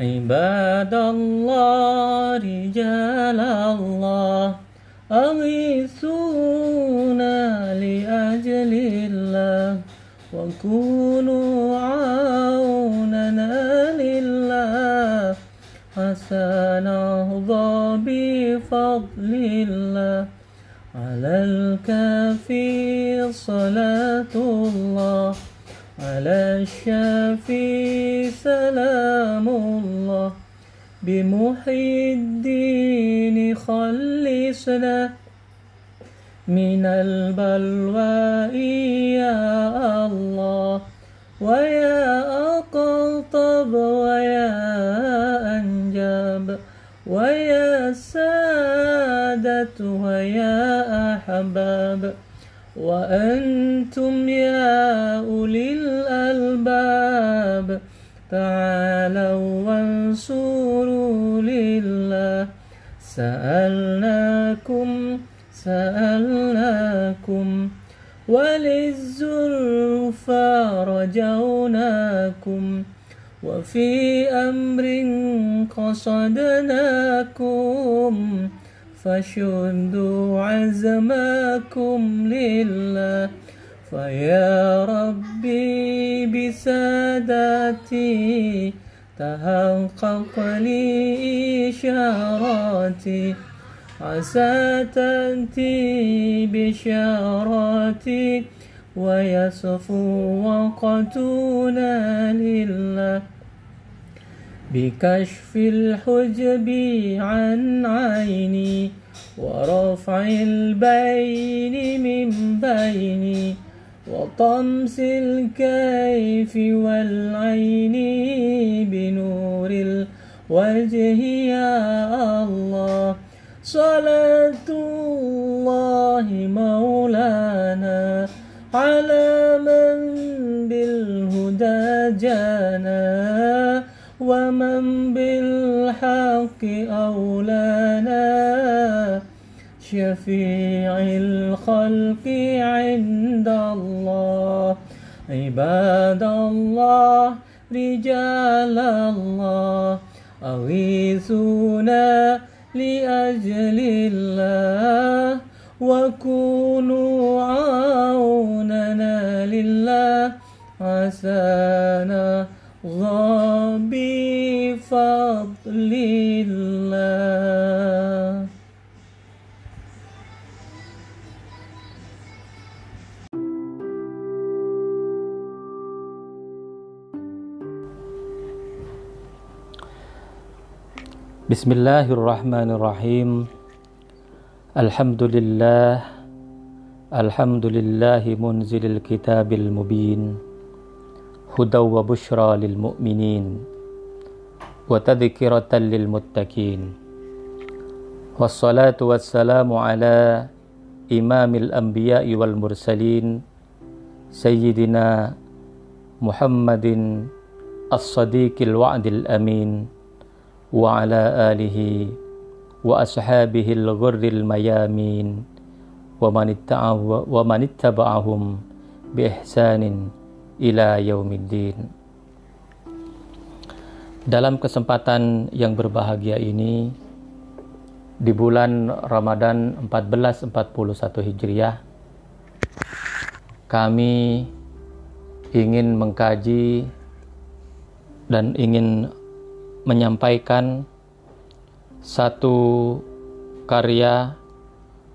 عباد الله رجال الله أغيثونا لأجل الله وكونوا عوننا لله حسن أرضى بفضل الله على الكافي صلاة الله. على الشافي سلام الله بمحي الدين خلصنا من البلوى يا الله ويا أقطب ويا أنجب ويا سادة ويا أحباب وأنتم يا أولي الألباب. تعالوا وانصروا لله. سألناكم سألناكم. وللزلفى رجوناكم. وفي أمر قصدناكم. فشدوا عزمكم لله. فيا ربي بسادتي تحقق لي إشاراتي. عسى تأتي بشاراتي ويصفو وقتنا لله. بكشف الحجب عن عيني ورفع البين من بيني وطمس الكيف والعين بنور الوجه يا الله. صلاة الله مولانا على من بالهدى جانا. ومن بالحق أولانا شفيع الخلق عند الله عباد الله رجال الله أغيثونا لأجل الله وكونوا عوننا لله عسانا بفضل الله بسم الله. الرحمن الرحيم الحمد لله الحمد لله منزل الكتاب المبين هدى وبشرى للمؤمنين وتذكرة للمتقين والصلاة والسلام على إمام الأنبياء والمرسلين سيدنا محمد الصديق الوعد الأمين وعلى آله وأصحابه الغر الميامين ومن اتبعهم بإحسان ila yaumiddin. Dalam kesempatan yang berbahagia ini di bulan Ramadan 1441 Hijriah kami ingin mengkaji dan ingin menyampaikan satu karya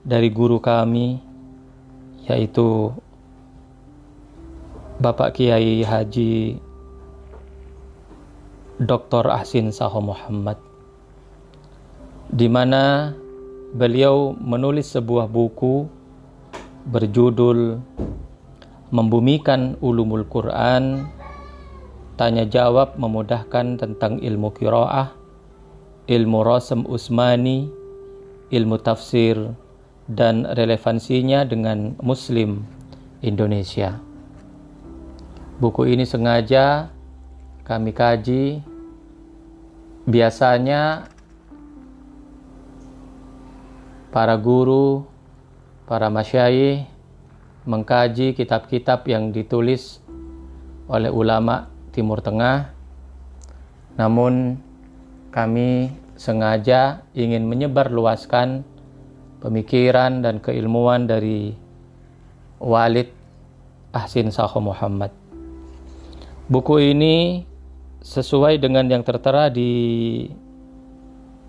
dari guru kami yaitu Bapak Kiai Haji Dr. Ahsin Saho Muhammad di mana beliau menulis sebuah buku berjudul Membumikan Ulumul Quran tanya jawab memudahkan tentang ilmu kiroah, ilmu rosem usmani, ilmu tafsir, dan relevansinya dengan muslim Indonesia. Buku ini sengaja kami kaji. Biasanya para guru, para masyayikh mengkaji kitab-kitab yang ditulis oleh ulama Timur Tengah. Namun kami sengaja ingin menyebarluaskan pemikiran dan keilmuan dari Walid Ahsin Saho Muhammad. Buku ini sesuai dengan yang tertera di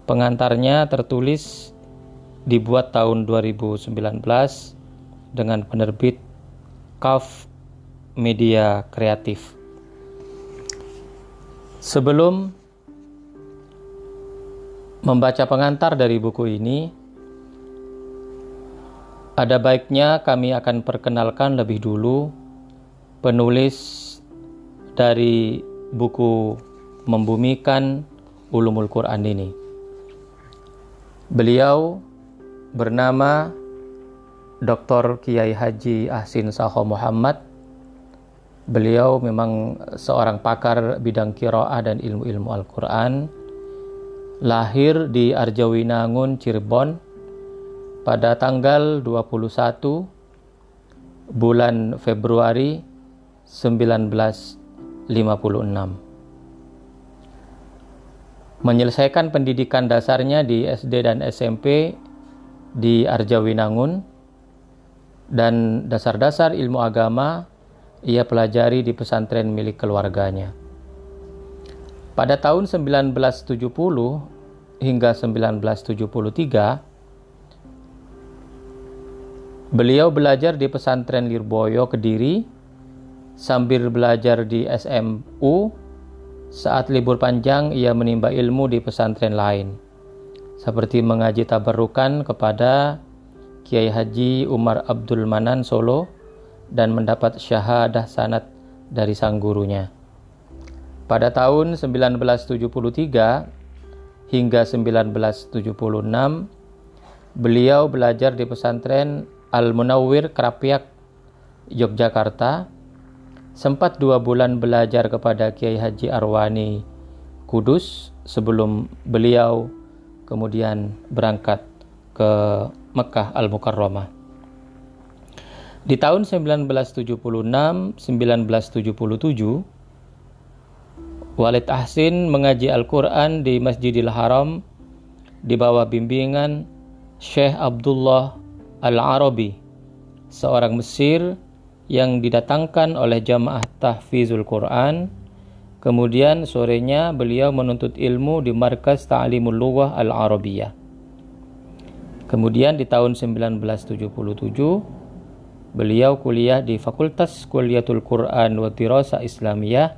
pengantarnya tertulis dibuat tahun 2019 dengan penerbit Kaf Media Kreatif. Sebelum membaca pengantar dari buku ini, ada baiknya kami akan perkenalkan lebih dulu penulis dari buku Membumikan Ulumul Quran ini. Beliau bernama Dr. Kiai Haji Ahsin Saho Muhammad Beliau memang seorang pakar bidang kiroah dan ilmu-ilmu Al-Quran. Lahir di Arjawinangun, Cirebon pada tanggal 21 bulan Februari 1956. Menyelesaikan pendidikan dasarnya di SD dan SMP di Arjawinangun dan dasar-dasar ilmu agama ia pelajari di pesantren milik keluarganya. Pada tahun 1970 hingga 1973, beliau belajar di pesantren Lirboyo Kediri sambil belajar di SMU. Saat libur panjang, ia menimba ilmu di pesantren lain, seperti mengaji tabarukan kepada Kiai Haji Umar Abdul Manan Solo, dan mendapat syahadah sanat dari sang gurunya. Pada tahun 1973 hingga 1976, beliau belajar di pesantren Al-Munawwir Kerapiak, Yogyakarta. Sempat dua bulan belajar kepada Kiai Haji Arwani Kudus sebelum beliau kemudian berangkat ke Mekah Al-Mukarramah. Di tahun 1976, 1977, Walid Ahsin mengaji Al-Quran di Masjidil Haram di bawah bimbingan Syekh Abdullah Al-Arabi, seorang Mesir yang didatangkan oleh jamaah tahfizul Quran. Kemudian sorenya beliau menuntut ilmu di Markas Ta'limul Lughah Al-Arabiyah. Kemudian di tahun 1977 Beliau kuliah di Fakultas Kuliatul Quran wa Dirasa Islamiyah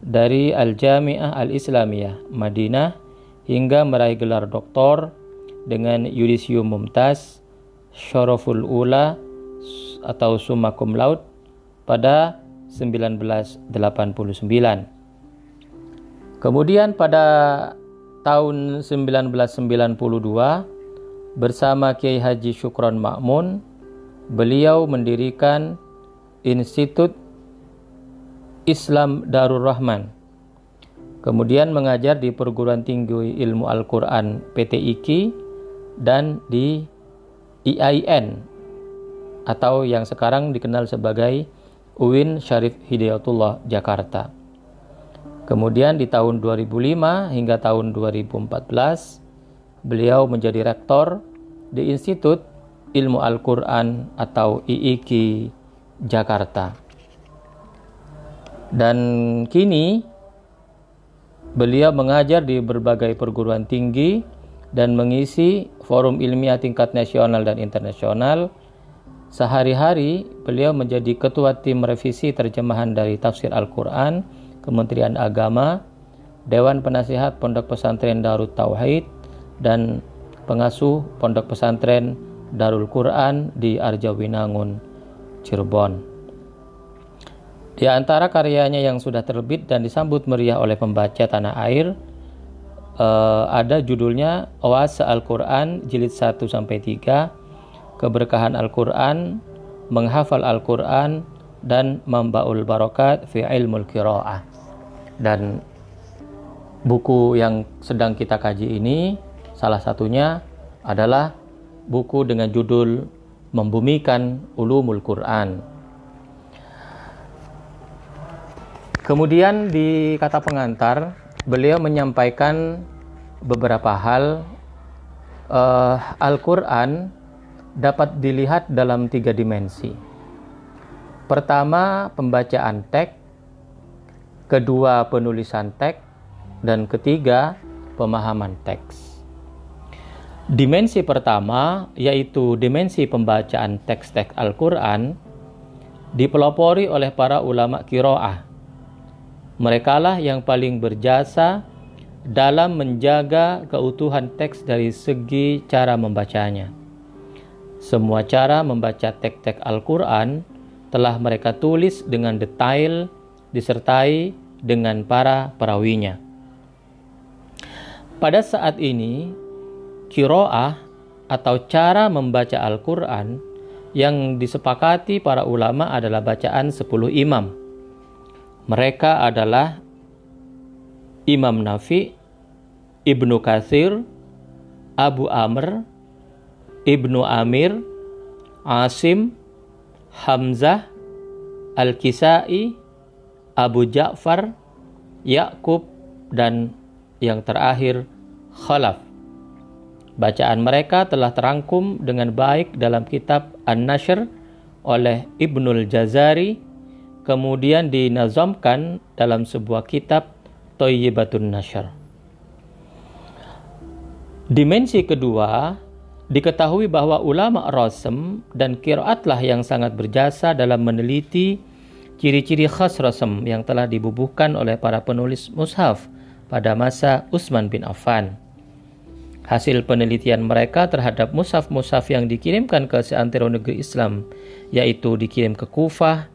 dari Al-Jami'ah Al-Islamiyah Madinah hingga meraih gelar doktor dengan yudisium mumtaz Syaraful Ula atau summa cum laude pada 1989. Kemudian pada tahun 1992 bersama Kiai Haji Syukron Makmun beliau mendirikan Institut Islam Darul Rahman. Kemudian mengajar di Perguruan Tinggi Ilmu Al-Quran PT IKI dan di IAIN atau yang sekarang dikenal sebagai UIN Syarif Hidayatullah Jakarta. Kemudian di tahun 2005 hingga tahun 2014 beliau menjadi rektor di Institut Ilmu Al-Quran atau IIKI Jakarta. Dan kini beliau mengajar di berbagai perguruan tinggi dan mengisi forum ilmiah tingkat nasional dan internasional. Sehari-hari beliau menjadi ketua tim revisi terjemahan dari tafsir Al-Quran, Kementerian Agama, Dewan Penasihat Pondok Pesantren Darut Tauhid, dan pengasuh Pondok Pesantren Darul Quran di Arjawinangun, Cirebon. Di antara karyanya yang sudah terbit dan disambut meriah oleh pembaca tanah air, uh, ada judulnya Oase Al-Quran jilid 1 sampai 3, Keberkahan Al-Quran, Menghafal Al-Quran, dan Mambaul Barokat fi Ilmul Qiraah. Dan buku yang sedang kita kaji ini salah satunya adalah buku dengan judul Membumikan Ulumul Quran. Kemudian di kata pengantar beliau menyampaikan beberapa hal uh, Al-Quran dapat dilihat dalam tiga dimensi. Pertama, pembacaan teks, kedua, penulisan teks, dan ketiga, pemahaman teks. Dimensi pertama, yaitu dimensi pembacaan teks-teks Al-Quran, dipelopori oleh para ulama kiroah. Mereka lah yang paling berjasa dalam menjaga keutuhan teks dari segi cara membacanya. Semua cara membaca teks-teks Al-Quran telah mereka tulis dengan detail disertai dengan para perawinya. Pada saat ini, kiroah atau cara membaca Al-Quran yang disepakati para ulama adalah bacaan 10 imam. Mereka adalah Imam Nafi, Ibnu Kathir, Abu Amr, Ibnu Amir, Asim, Hamzah, Al-Kisai, Abu Ja'far, Yakub, dan yang terakhir Khalaf. Bacaan mereka telah terangkum dengan baik dalam kitab An-Nashr oleh Ibnul Jazari, kemudian dinazamkan dalam sebuah kitab Toyibatun Nashr. Dimensi kedua, diketahui bahwa ulama rasem dan kiraatlah yang sangat berjasa dalam meneliti ciri-ciri khas rasem yang telah dibubuhkan oleh para penulis mushaf pada masa Utsman bin Affan. Hasil penelitian mereka terhadap mushaf-mushaf yang dikirimkan ke seantero negeri Islam, yaitu dikirim ke Kufah,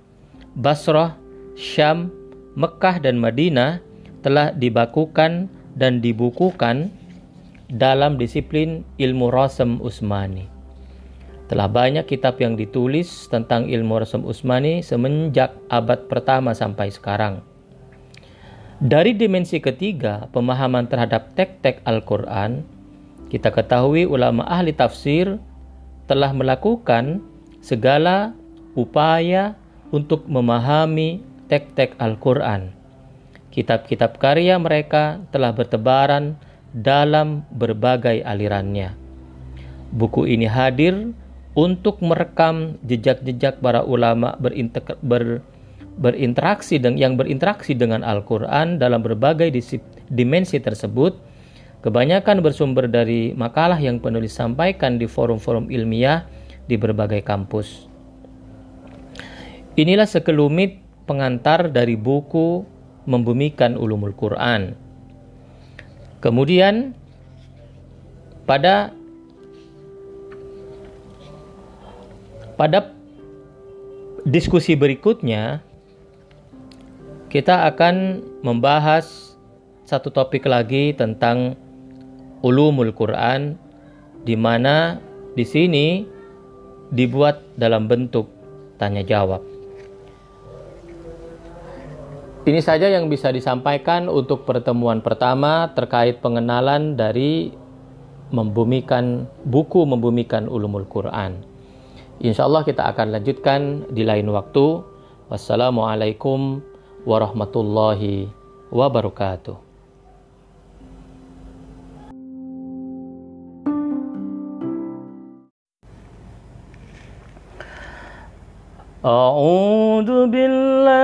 Basrah, Syam, Mekah, dan Madinah, telah dibakukan dan dibukukan dalam disiplin ilmu rasem Usmani. Telah banyak kitab yang ditulis tentang ilmu rasem Usmani semenjak abad pertama sampai sekarang. Dari dimensi ketiga, pemahaman terhadap tek-tek Al-Quran, kita ketahui ulama ahli tafsir telah melakukan segala upaya untuk memahami tek-tek Al-Quran kitab-kitab karya mereka telah bertebaran dalam berbagai alirannya. Buku ini hadir untuk merekam jejak-jejak para ulama ber, berinteraksi dengan yang berinteraksi dengan Al-Qur'an dalam berbagai dimensi tersebut. Kebanyakan bersumber dari makalah yang penulis sampaikan di forum-forum ilmiah di berbagai kampus. Inilah sekelumit pengantar dari buku membumikan ulumul Quran. Kemudian pada pada diskusi berikutnya kita akan membahas satu topik lagi tentang ulumul Quran di mana di sini dibuat dalam bentuk tanya jawab. Ini saja yang bisa disampaikan untuk pertemuan pertama terkait pengenalan dari membumikan buku membumikan ulumul Quran. Insya Allah kita akan lanjutkan di lain waktu. Wassalamualaikum warahmatullahi wabarakatuh. أعوذ بالله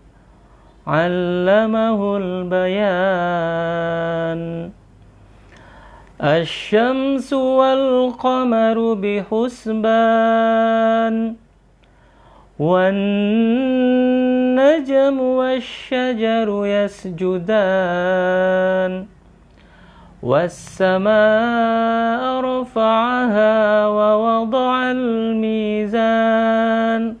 علمه البيان. الشمس والقمر بحسبان. والنجم والشجر يسجدان. والسماء رفعها ووضع الميزان.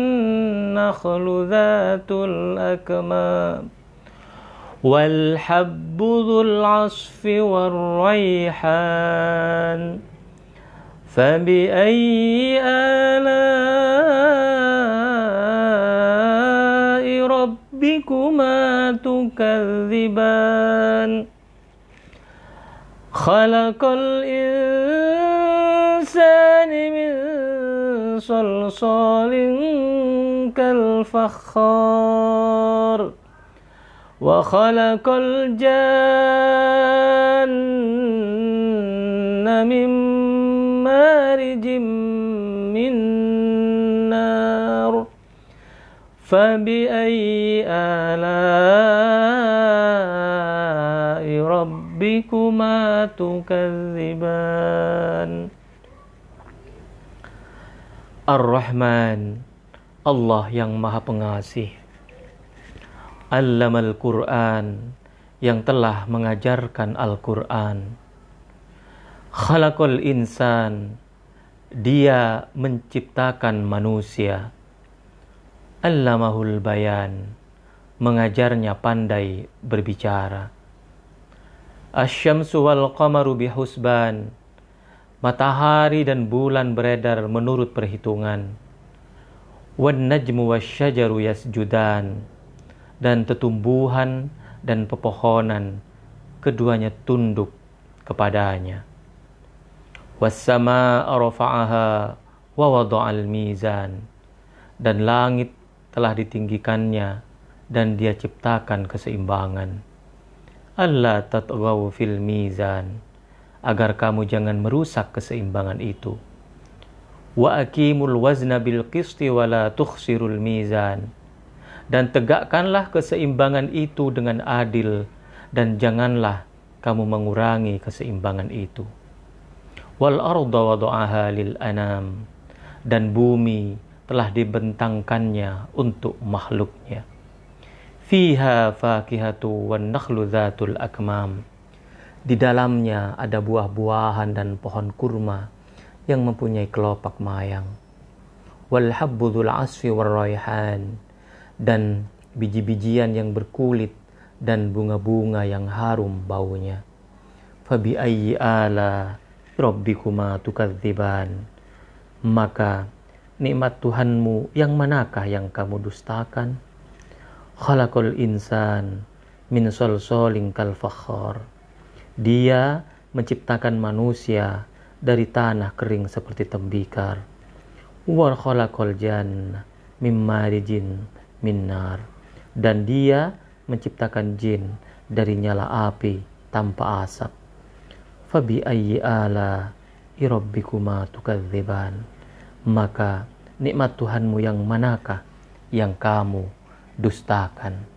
والنخل ذات الأكمام والحب ذو العصف والريحان فبأي آلاء ربكما تكذبان؟ خلق الإنسان من صلصال كالفخار. وخلق الجن من مارج من نار. فبأي آلاء ربكما تكذبان؟ Ar-Rahman Allah yang Maha Pengasih. Allamal Quran yang telah mengajarkan Al-Quran. Khalaqal insan Dia menciptakan manusia. Allamahul bayan Mengajarnya pandai berbicara. Asyamsu wal qamaru bihusban Matahari dan bulan beredar menurut perhitungan. Wan najmu wasyajaru yasjudan dan tetumbuhan dan pepohonan keduanya tunduk kepadanya. Wassama rafa'aha wa wada'al mizan dan langit telah ditinggikannya dan dia ciptakan keseimbangan. Allah tatghaw fil mizan agar kamu jangan merusak keseimbangan itu. Wa aqimul wazna bil qisti wa la tukhsirul mizan. Dan tegakkanlah keseimbangan itu dengan adil dan janganlah kamu mengurangi keseimbangan itu. Wal arda wada'aha lil anam. Dan bumi telah dibentangkannya untuk makhluknya. Fiha fakihatu wan nakhlu dhatul akmam di dalamnya ada buah-buahan dan pohon kurma yang mempunyai kelopak mayang. Wal habbudul asfi warraihan dan biji-bijian yang berkulit dan bunga-bunga yang harum baunya. Fabi ayyi ala rabbikuma tukadziban. Maka nikmat Tuhanmu yang manakah yang kamu dustakan? Khalaqal insan min solsolin kal fakhar dia menciptakan manusia dari tanah kering seperti tembikar. Wa khalaqal. Dan dia menciptakan jin dari nyala api tanpa asap. Fabi ayyi ala irabbikuma tukadziban. Maka nikmat Tuhanmu yang manakah yang kamu dustakan?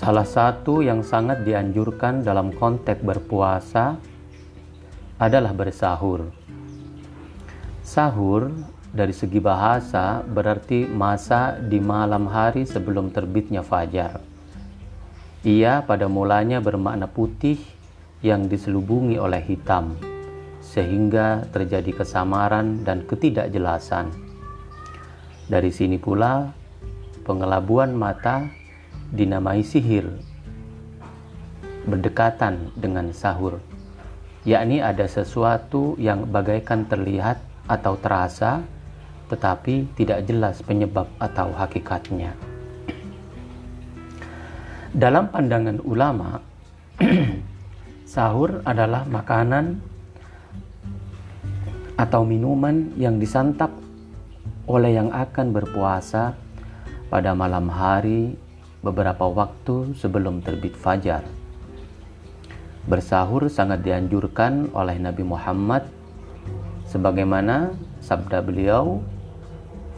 Salah satu yang sangat dianjurkan dalam konteks berpuasa adalah bersahur. Sahur dari segi bahasa berarti masa di malam hari sebelum terbitnya fajar. Ia pada mulanya bermakna putih yang diselubungi oleh hitam, sehingga terjadi kesamaran dan ketidakjelasan. Dari sini pula, pengelabuan mata dinamai sihir, berdekatan dengan sahur, yakni ada sesuatu yang bagaikan terlihat atau terasa, tetapi tidak jelas penyebab atau hakikatnya. Dalam pandangan ulama, Sahur adalah makanan atau minuman yang disantap oleh yang akan berpuasa pada malam hari beberapa waktu sebelum terbit fajar. Bersahur sangat dianjurkan oleh Nabi Muhammad sebagaimana sabda beliau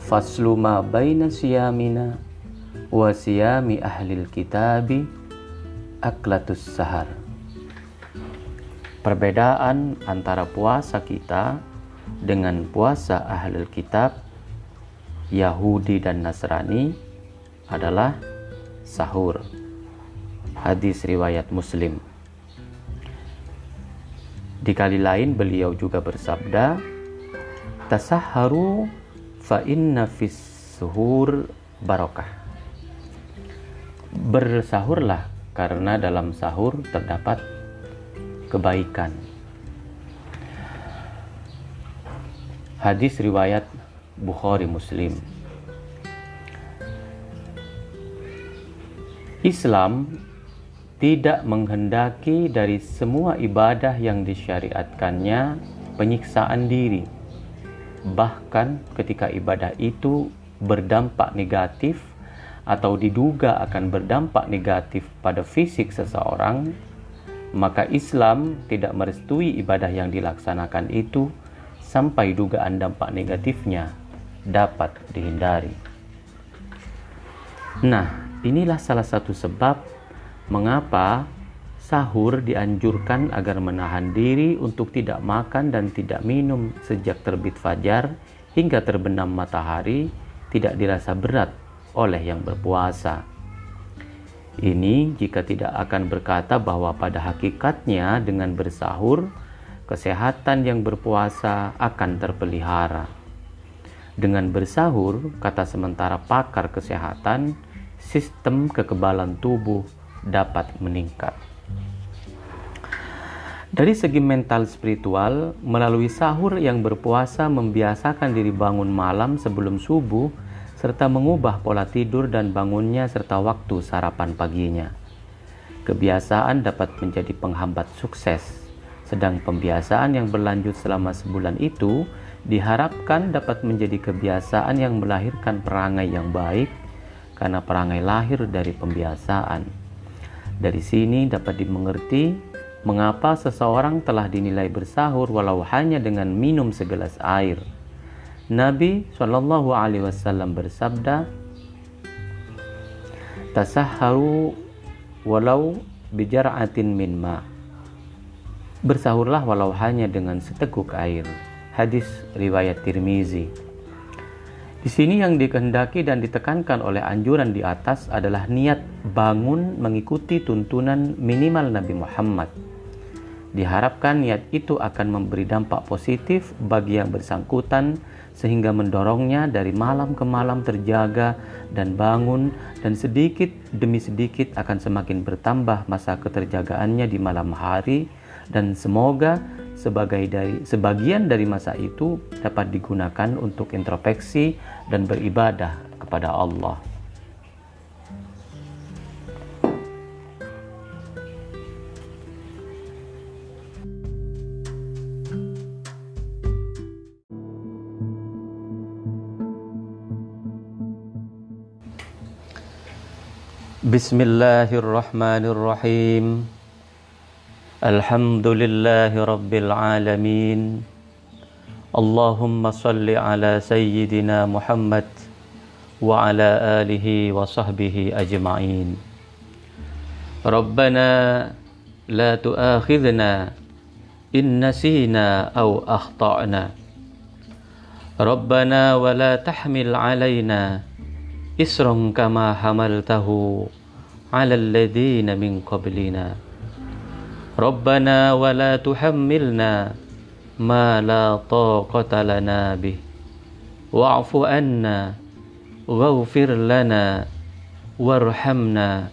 faslu ma baina siyamina wa siyami ahlil kitabi aklatus sahar perbedaan antara puasa kita dengan puasa ahlul kitab Yahudi dan Nasrani adalah sahur hadis riwayat muslim di kali lain beliau juga bersabda, "Tasahharu fa inna fis suhur barokah." Bersahurlah karena dalam sahur terdapat kebaikan. Hadis riwayat Bukhari Muslim. Islam tidak menghendaki dari semua ibadah yang disyariatkannya penyiksaan diri. Bahkan ketika ibadah itu berdampak negatif atau diduga akan berdampak negatif pada fisik seseorang, maka Islam tidak merestui ibadah yang dilaksanakan itu sampai dugaan dampak negatifnya dapat dihindari. Nah, inilah salah satu sebab Mengapa sahur dianjurkan agar menahan diri untuk tidak makan dan tidak minum sejak terbit fajar hingga terbenam matahari tidak dirasa berat oleh yang berpuasa. Ini jika tidak akan berkata bahwa pada hakikatnya dengan bersahur, kesehatan yang berpuasa akan terpelihara. Dengan bersahur, kata sementara pakar kesehatan, sistem kekebalan tubuh dapat meningkat. Dari segi mental spiritual, melalui sahur yang berpuasa membiasakan diri bangun malam sebelum subuh serta mengubah pola tidur dan bangunnya serta waktu sarapan paginya. Kebiasaan dapat menjadi penghambat sukses, sedang pembiasaan yang berlanjut selama sebulan itu diharapkan dapat menjadi kebiasaan yang melahirkan perangai yang baik karena perangai lahir dari pembiasaan. Dari sini dapat dimengerti mengapa seseorang telah dinilai bersahur walau hanya dengan minum segelas air. Nabi Shallallahu Alaihi Wasallam bersabda, "Tasahharu walau bijar'atin min ma." Bersahurlah walau hanya dengan seteguk air. Hadis riwayat Tirmizi. Di sini yang dikehendaki dan ditekankan oleh anjuran di atas adalah niat bangun mengikuti tuntunan minimal Nabi Muhammad. Diharapkan niat itu akan memberi dampak positif bagi yang bersangkutan sehingga mendorongnya dari malam ke malam terjaga dan bangun dan sedikit demi sedikit akan semakin bertambah masa keterjagaannya di malam hari dan semoga sebagai dari sebagian dari masa itu dapat digunakan untuk introspeksi dan beribadah kepada Allah. Bismillahirrahmanirrahim. الحمد لله رب العالمين. اللهم صل على سيدنا محمد وعلى آله وصحبه أجمعين. ربنا لا تؤاخذنا إن نسينا أو أخطأنا. ربنا ولا تحمل علينا إسرا كما حملته على الذين من قبلنا. Rabbana ولا تحملنا ما لا طاقة لنا به. bih wa'fu anna waghfir lana warhamna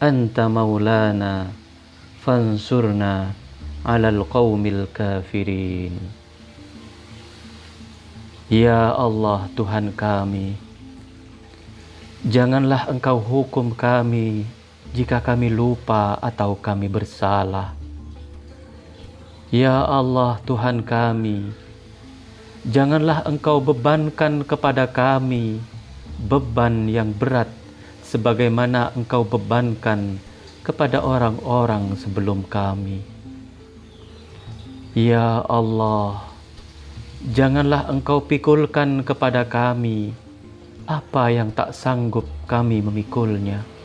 anta maulana fansurna 'alal Ya Allah Tuhan kami janganlah engkau hukum kami jika kami lupa atau kami bersalah. Ya Allah Tuhan kami, janganlah Engkau bebankan kepada kami beban yang berat sebagaimana Engkau bebankan kepada orang-orang sebelum kami. Ya Allah, janganlah Engkau pikulkan kepada kami apa yang tak sanggup kami memikulnya.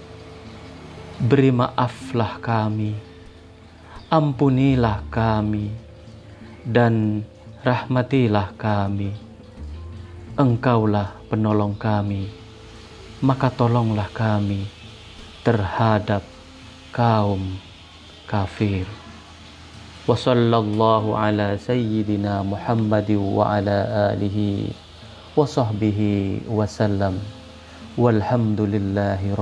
Beri maaflah kami, ampunilah kami, dan rahmatilah kami. Engkaulah penolong kami, maka tolonglah kami terhadap kaum kafir. Wa sallallahu ala sayyidina Muhammad wa ala alihi wa sahbihi wa sallam. Walhamdulillahi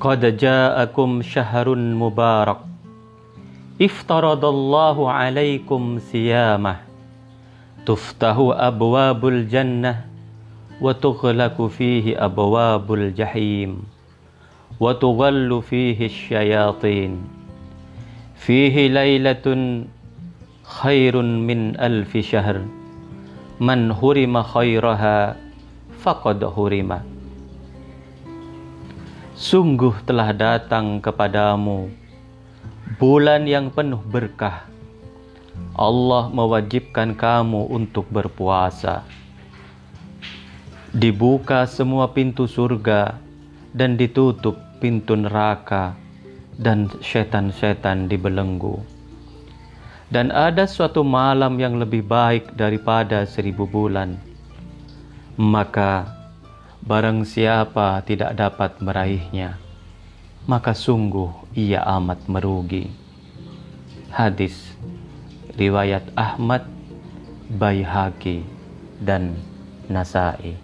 قد جاءكم شهر مبارك. افترض الله عليكم صيامه. تفتح أبواب الجنة وتغلق فيه أبواب الجحيم وتغل فيه الشياطين. فيه ليلة خير من ألف شهر. من هرم خيرها فقد هرم. Sungguh telah datang kepadamu bulan yang penuh berkah. Allah mewajibkan kamu untuk berpuasa. Dibuka semua pintu surga dan ditutup pintu neraka dan setan-setan dibelenggu. Dan ada suatu malam yang lebih baik daripada seribu bulan. Maka Barang siapa tidak dapat meraihnya, maka sungguh ia amat merugi. Hadis riwayat Ahmad, Baihaqi dan Nasai.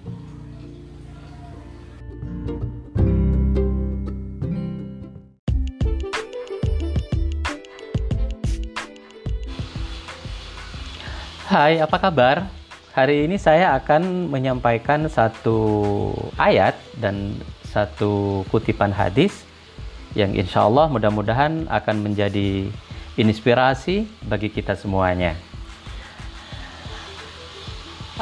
Hai, apa kabar? Hari ini saya akan menyampaikan satu ayat dan satu kutipan hadis yang insya Allah mudah-mudahan akan menjadi inspirasi bagi kita semuanya.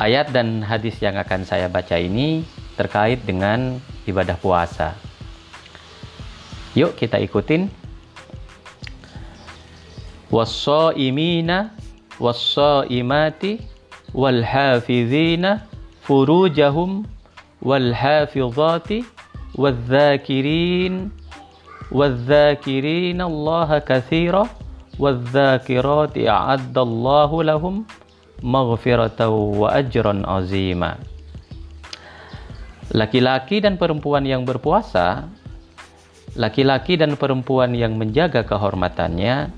Ayat dan hadis yang akan saya baca ini terkait dengan ibadah puasa. Yuk kita ikutin. والحافظين فروجهم furujahum والذاكرين والذاكرين wadzakirin wadzakirina Allah أعد wadzakirati لهم lahum maghfiratan wa ajran azima Laki-laki dan perempuan yang berpuasa laki-laki dan perempuan yang menjaga kehormatannya,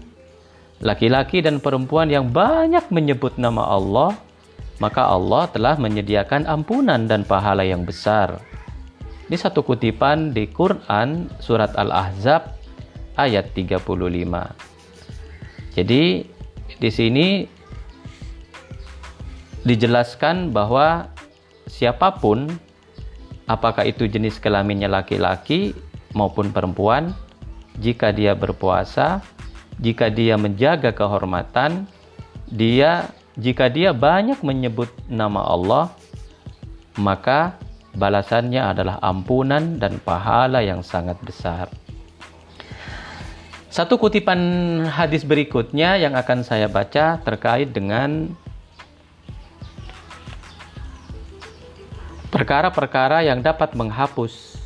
laki-laki dan perempuan yang banyak menyebut nama Allah, maka Allah telah menyediakan ampunan dan pahala yang besar. Ini satu kutipan di Quran surat Al-Ahzab ayat 35. Jadi di sini dijelaskan bahwa siapa pun apakah itu jenis kelaminnya laki-laki maupun perempuan jika dia berpuasa, jika dia menjaga kehormatan, dia jika dia banyak menyebut nama Allah, maka balasannya adalah ampunan dan pahala yang sangat besar. Satu kutipan hadis berikutnya yang akan saya baca terkait dengan perkara-perkara yang dapat menghapus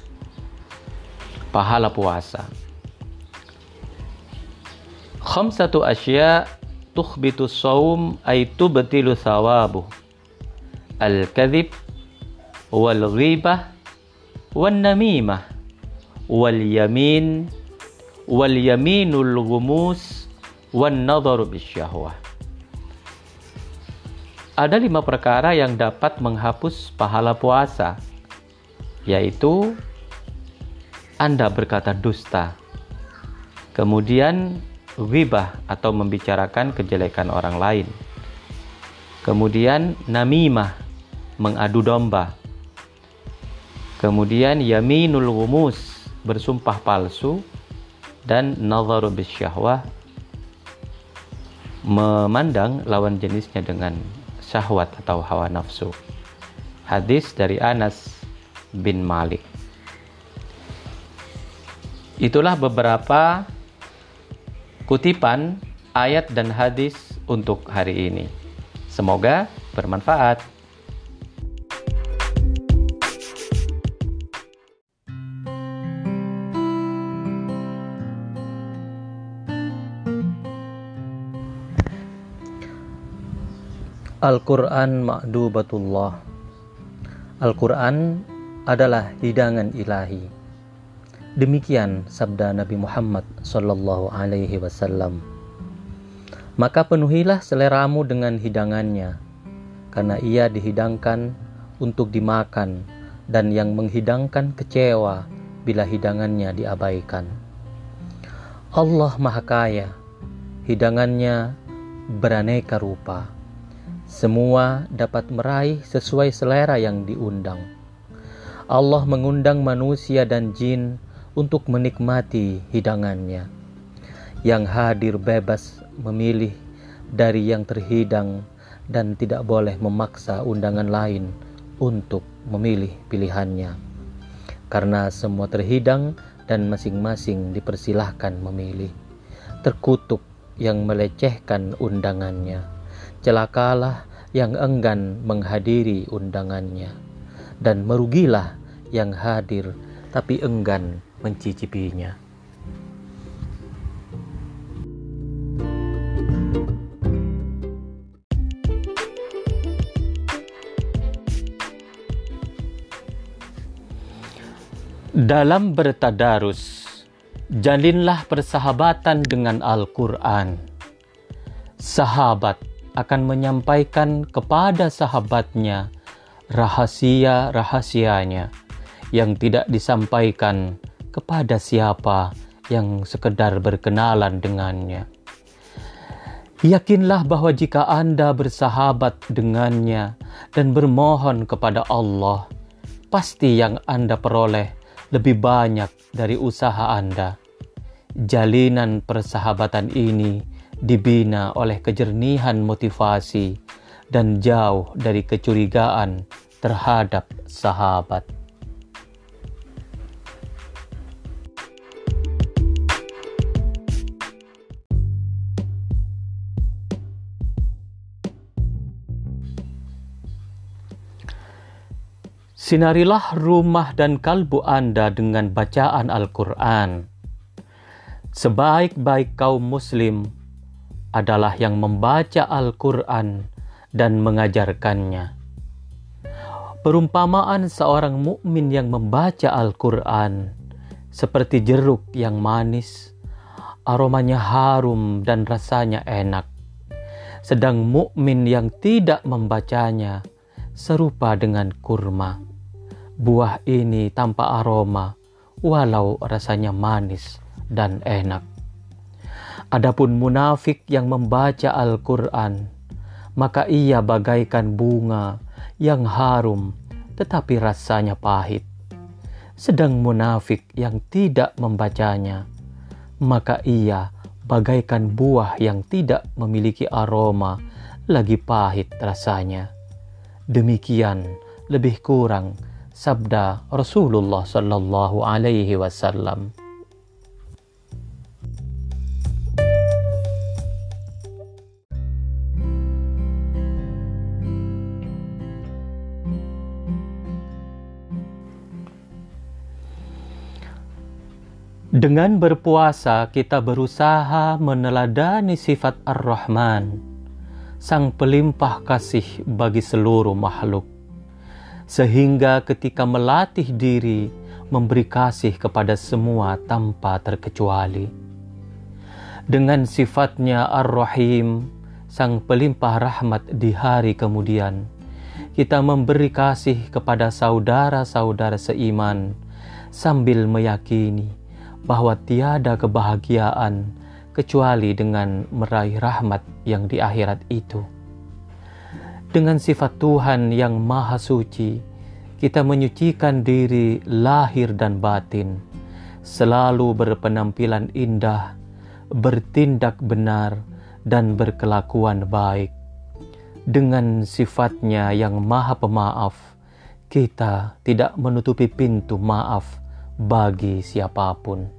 pahala puasa. Khamsatu asya tukhbitu saum ay tubtilu sawabu al kadhib wal ghibah wan namimah wal yamin wal yaminul gumus wan nadharu bisyahwah. Ada lima perkara yang dapat menghapus pahala puasa yaitu Anda berkata dusta kemudian ghibah atau membicarakan kejelekan orang lain. Kemudian namimah, mengadu domba. Kemudian yaminul gumus, bersumpah palsu dan nadharu bisyahwah memandang lawan jenisnya dengan syahwat atau hawa nafsu. Hadis dari Anas bin Malik. Itulah beberapa kutipan ayat dan hadis untuk hari ini. Semoga bermanfaat. Al-Quran Ma'dubatullah Al-Quran adalah hidangan ilahi Demikian sabda Nabi Muhammad Sallallahu Alaihi Wasallam. Maka penuhilah seleramu dengan hidangannya Karena ia dihidangkan untuk dimakan Dan yang menghidangkan kecewa bila hidangannya diabaikan. Allah Maha Kaya Hidangannya beraneka rupa. Semua dapat meraih sesuai selera yang diundang. Allah mengundang manusia dan jin untuk menikmati hidangannya. Yang hadir bebas memilih dari yang terhidang dan tidak boleh memaksa undangan lain untuk memilih pilihannya. Karena semua terhidang dan masing-masing dipersilahkan memilih. Terkutuk yang melecehkan undangannya celakalah yang enggan menghadiri undangannya, dan merugilah yang hadir tapi enggan mencicipinya. Dalam bertadarus, jalinlah persahabatan dengan Al-Quran. Sahabat akan menyampaikan kepada sahabatnya rahasia-rahasianya yang tidak disampaikan kepada siapa yang sekedar berkenalan dengannya. Yakinlah bahwa jika Anda bersahabat dengannya dan bermohon kepada Allah, pasti yang Anda peroleh lebih banyak dari usaha Anda. Jalinan persahabatan ini dibina oleh kejernihan motivasi dan jauh dari kecurigaan terhadap sahabat. Sinarilah rumah dan kalbu Anda dengan bacaan Al-Quran. Sebaik-baik kaum Muslim, adalah yang membaca Al-Quran dan mengajarkannya. Perumpamaan seorang mukmin yang membaca Al-Quran seperti jeruk yang manis, aromanya harum dan rasanya enak. Sedang mukmin yang tidak membacanya serupa dengan kurma. Buah ini tanpa aroma, walau rasanya manis dan enak. Adapun munafik yang membaca Al-Quran, maka ia bagaikan bunga yang harum tetapi rasanya pahit. Sedang munafik yang tidak membacanya, maka ia bagaikan buah yang tidak memiliki aroma lagi pahit rasanya. Demikian lebih kurang sabda Rasulullah sallallahu alaihi wasallam. Dengan berpuasa, kita berusaha meneladani sifat Ar-Rahman, Sang Pelimpah Kasih bagi seluruh makhluk, sehingga ketika melatih diri memberi kasih kepada semua tanpa terkecuali. Dengan sifatnya Ar-Rahim, Sang Pelimpah Rahmat di hari kemudian, kita memberi kasih kepada saudara-saudara seiman sambil meyakini bahwa tiada kebahagiaan kecuali dengan meraih rahmat yang di akhirat itu. Dengan sifat Tuhan yang Maha Suci, kita menyucikan diri lahir dan batin, selalu berpenampilan indah, bertindak benar, dan berkelakuan baik. Dengan sifatnya yang maha pemaaf, kita tidak menutupi pintu maaf bagi siapa pun.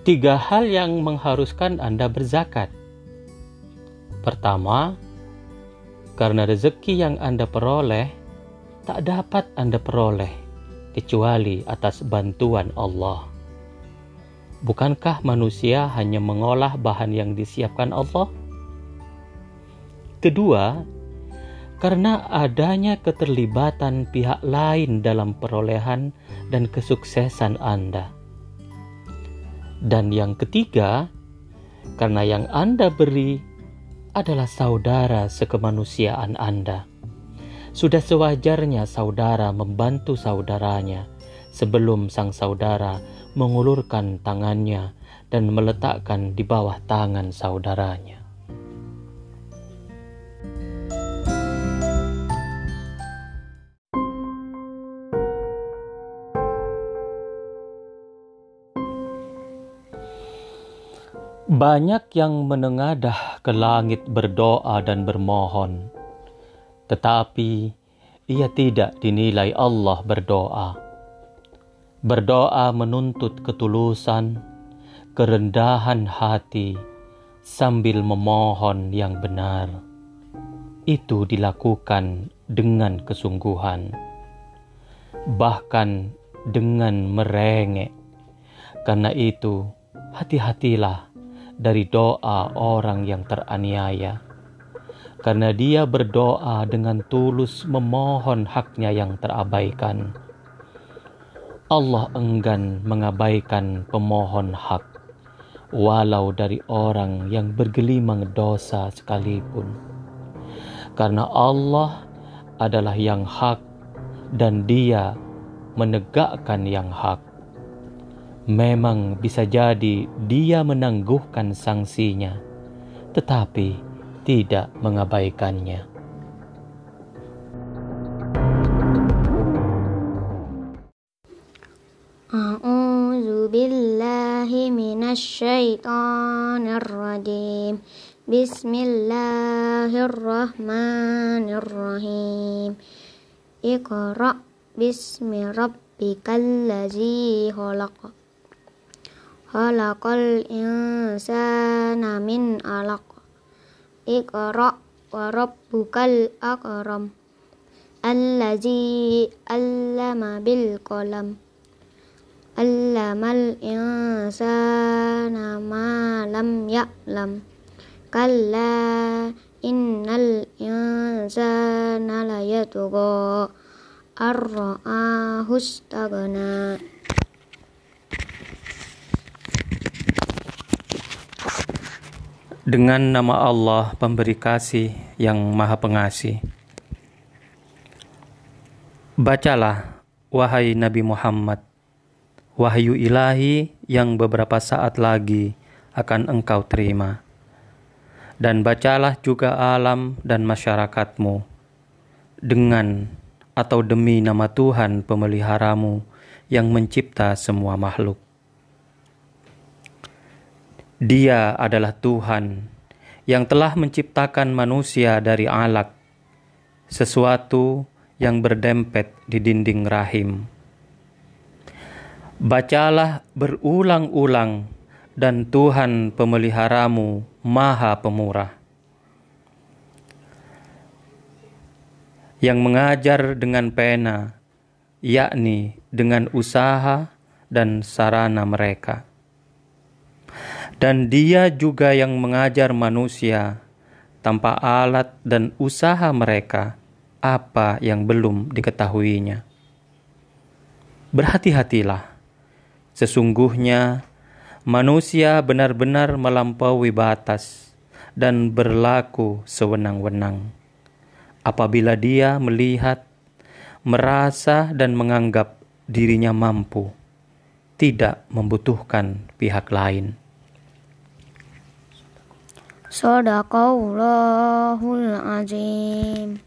Tiga hal yang mengharuskan Anda berzakat. Pertama, karena rezeki yang Anda peroleh tak dapat Anda peroleh kecuali atas bantuan Allah. Bukankah manusia hanya mengolah bahan yang disiapkan Allah? Kedua, karena adanya keterlibatan pihak lain dalam perolehan dan kesuksesan Anda. Dan yang ketiga, karena yang Anda beri adalah saudara sekemanusiaan Anda. Sudah sewajarnya saudara membantu saudaranya sebelum sang saudara mengulurkan tangannya dan meletakkan di bawah tangan saudaranya. Banyak yang menengadah ke langit berdoa dan bermohon, tetapi ia tidak dinilai Allah berdoa. Berdoa menuntut ketulusan, kerendahan hati, sambil memohon yang benar. Itu dilakukan dengan kesungguhan, bahkan dengan merengek. Karena itu, hati-hatilah dari doa orang yang teraniaya. Karena dia berdoa dengan tulus memohon haknya yang terabaikan. Allah enggan mengabaikan pemohon hak, walau dari orang yang bergelimang dosa sekalipun. Karena Allah adalah yang hak dan dia menegakkan yang hak. Memang bisa jadi dia menangguhkan sanksinya, tetapi tidak mengabaikannya. أعوذ بالله من الشيطان الرجيم بسم الله الرحمن الرحيم اقرأ باسم ربك الذي خلق خلق الإنسان من علق. اقرأ وربك الأكرم. الذي علم بالقلم. علم الإنسان ما لم يعلم. كلا إن الإنسان ليطغى. أن رآه استغنى. Dengan nama Allah pemberi kasih yang maha pengasih. Bacalah, wahai Nabi Muhammad, wahyu ilahi yang beberapa saat lagi akan engkau terima. Dan bacalah juga alam dan masyarakatmu dengan atau demi nama Tuhan pemeliharamu yang mencipta semua makhluk. Dia adalah Tuhan yang telah menciptakan manusia dari alak, sesuatu yang berdempet di dinding rahim. Bacalah berulang-ulang, dan Tuhan pemeliharamu Maha Pemurah, yang mengajar dengan pena, yakni dengan usaha dan sarana mereka dan Dia juga yang mengajar manusia tanpa alat dan usaha mereka apa yang belum diketahuinya. Berhati-hatilah, sesungguhnya manusia benar-benar melampaui batas dan berlaku sewenang-wenang. Apabila dia melihat, merasa, dan menganggap dirinya mampu, tidak membutuhkan pihak lain. Sadaqallahul azim.